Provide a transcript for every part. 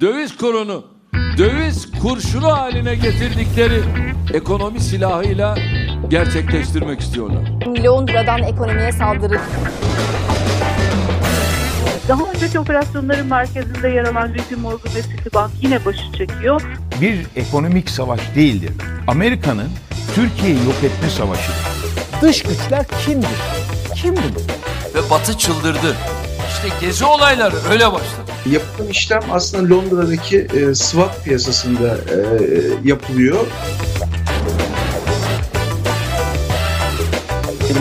döviz kurunu döviz kurşunu haline getirdikleri ekonomi silahıyla gerçekleştirmek istiyorlar. Londra'dan ekonomiye saldırı. Daha önceki operasyonların merkezinde yer alan JP Morgan ve Citibank yine başı çekiyor. Bir ekonomik savaş değildir. Amerika'nın Türkiye'yi yok etme savaşıdır. Dış güçler kimdir? Kimdir bu? Ve Batı çıldırdı. İşte gezi olayları öyle başladı. Yapılan işlem aslında Londra'daki e, swap piyasasında e, yapılıyor.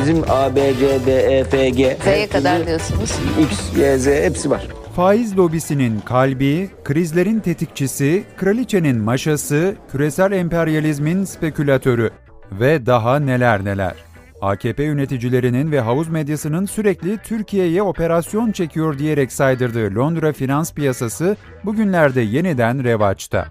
Bizim A, B, C, D, E, F, G. F'ye kadar diyorsunuz. X, Y, Z hepsi var. Faiz lobisinin kalbi, krizlerin tetikçisi, kraliçenin maşası, küresel emperyalizmin spekülatörü ve daha neler neler. AKP yöneticilerinin ve havuz medyasının sürekli Türkiye'ye operasyon çekiyor diyerek saydırdığı Londra finans piyasası bugünlerde yeniden revaçta.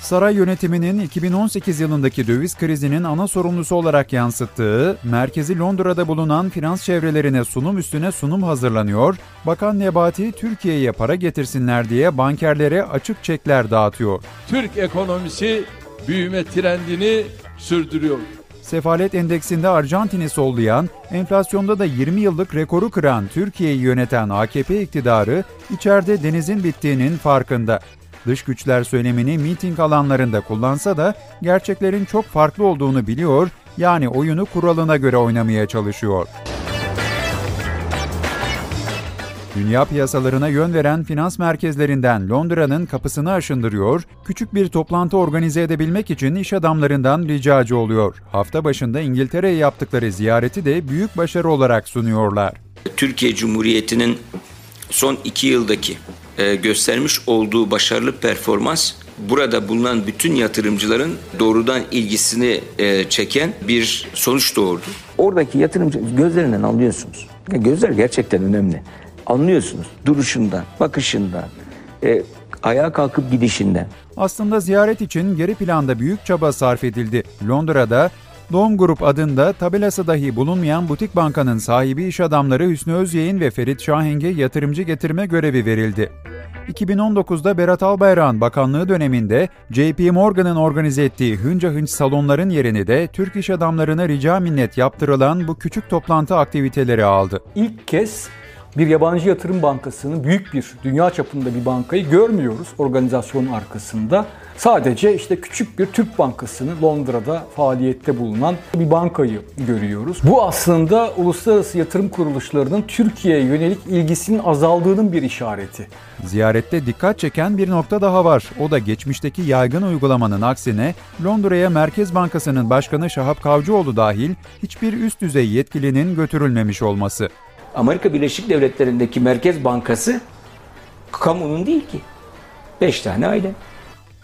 Saray yönetiminin 2018 yılındaki döviz krizinin ana sorumlusu olarak yansıttığı, merkezi Londra'da bulunan finans çevrelerine sunum üstüne sunum hazırlanıyor, Bakan Nebati Türkiye'ye para getirsinler diye bankerlere açık çekler dağıtıyor. Türk ekonomisi büyüme trendini sürdürüyor. Sefalet endeksinde Arjantin'i sollayan, enflasyonda da 20 yıllık rekoru kıran Türkiye'yi yöneten AKP iktidarı içeride denizin bittiğinin farkında. Dış güçler söylemini miting alanlarında kullansa da gerçeklerin çok farklı olduğunu biliyor, yani oyunu kuralına göre oynamaya çalışıyor. Dünya piyasalarına yön veren finans merkezlerinden Londra'nın kapısını aşındırıyor, küçük bir toplantı organize edebilmek için iş adamlarından ricacı oluyor. Hafta başında İngiltere'ye yaptıkları ziyareti de büyük başarı olarak sunuyorlar. Türkiye Cumhuriyeti'nin son iki yıldaki e, göstermiş olduğu başarılı performans burada bulunan bütün yatırımcıların doğrudan ilgisini e, çeken bir sonuç doğurdu. Oradaki yatırımcı gözlerinden anlıyorsunuz. Gözler gerçekten önemli. Anlıyorsunuz duruşundan, bakışından, e, ayağa kalkıp gidişinden. Aslında ziyaret için geri planda büyük çaba sarf edildi. Londra'da Doğum Grup adında tabelası dahi bulunmayan butik bankanın sahibi iş adamları Hüsnü Özyeğin ve Ferit Şaheng'e yatırımcı getirme görevi verildi. 2019'da Berat Albayrak'ın bakanlığı döneminde JP Morgan'ın organize ettiği hınca hınç salonların yerini de Türk iş adamlarına rica minnet yaptırılan bu küçük toplantı aktiviteleri aldı. İlk kez bir yabancı yatırım bankasını, büyük bir dünya çapında bir bankayı görmüyoruz organizasyonun arkasında. Sadece işte küçük bir Türk bankasını Londra'da faaliyette bulunan bir bankayı görüyoruz. Bu aslında uluslararası yatırım kuruluşlarının Türkiye'ye yönelik ilgisinin azaldığının bir işareti. Ziyarette dikkat çeken bir nokta daha var. O da geçmişteki yaygın uygulamanın aksine Londra'ya Merkez Bankası'nın başkanı Şahap Kavcıoğlu dahil hiçbir üst düzey yetkilinin götürülmemiş olması. Amerika Birleşik Devletleri'ndeki Merkez Bankası kamunun değil ki. Beş tane aile.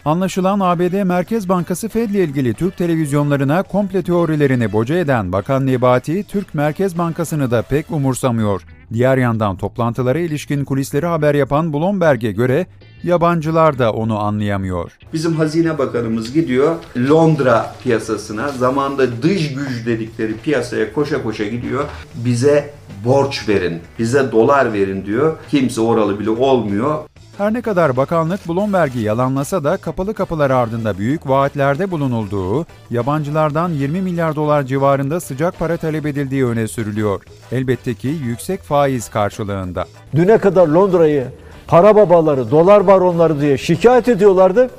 Anlaşılan ABD Merkez Bankası Fed ile ilgili Türk televizyonlarına komple teorilerini boca eden Bakan Nebati, Türk Merkez Bankası'nı da pek umursamıyor. Diğer yandan toplantılara ilişkin kulisleri haber yapan Bloomberg'e göre yabancılar da onu anlayamıyor. Bizim Hazine Bakanımız gidiyor Londra piyasasına, zamanda dış güç dedikleri piyasaya koşa koşa gidiyor. Bize borç verin, bize dolar verin diyor. Kimse oralı bile olmuyor. Her ne kadar bakanlık Bloomberg'i yalanlasa da kapalı kapılar ardında büyük vaatlerde bulunulduğu, yabancılardan 20 milyar dolar civarında sıcak para talep edildiği öne sürülüyor. Elbette ki yüksek faiz karşılığında. Düne kadar Londra'yı para babaları, dolar baronları diye şikayet ediyorlardı.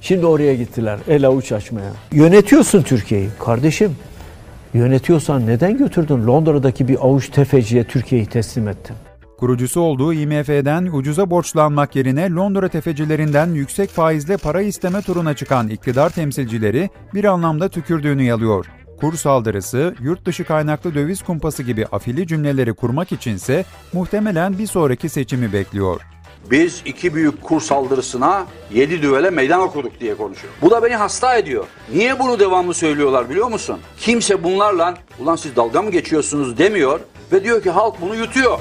Şimdi oraya gittiler el avuç açmaya. Yönetiyorsun Türkiye'yi. Kardeşim yönetiyorsan neden götürdün Londra'daki bir avuç tefeciye Türkiye'yi teslim ettin? Kurucusu olduğu IMF'den ucuza borçlanmak yerine Londra tefecilerinden yüksek faizle para isteme turuna çıkan iktidar temsilcileri bir anlamda tükürdüğünü yalıyor. Kur saldırısı, yurt dışı kaynaklı döviz kumpası gibi afili cümleleri kurmak içinse muhtemelen bir sonraki seçimi bekliyor. Biz iki büyük kur saldırısına yedi düvele meydan okuduk diye konuşuyor. Bu da beni hasta ediyor. Niye bunu devamlı söylüyorlar biliyor musun? Kimse bunlarla ulan siz dalga mı geçiyorsunuz demiyor ve diyor ki halk bunu yutuyor.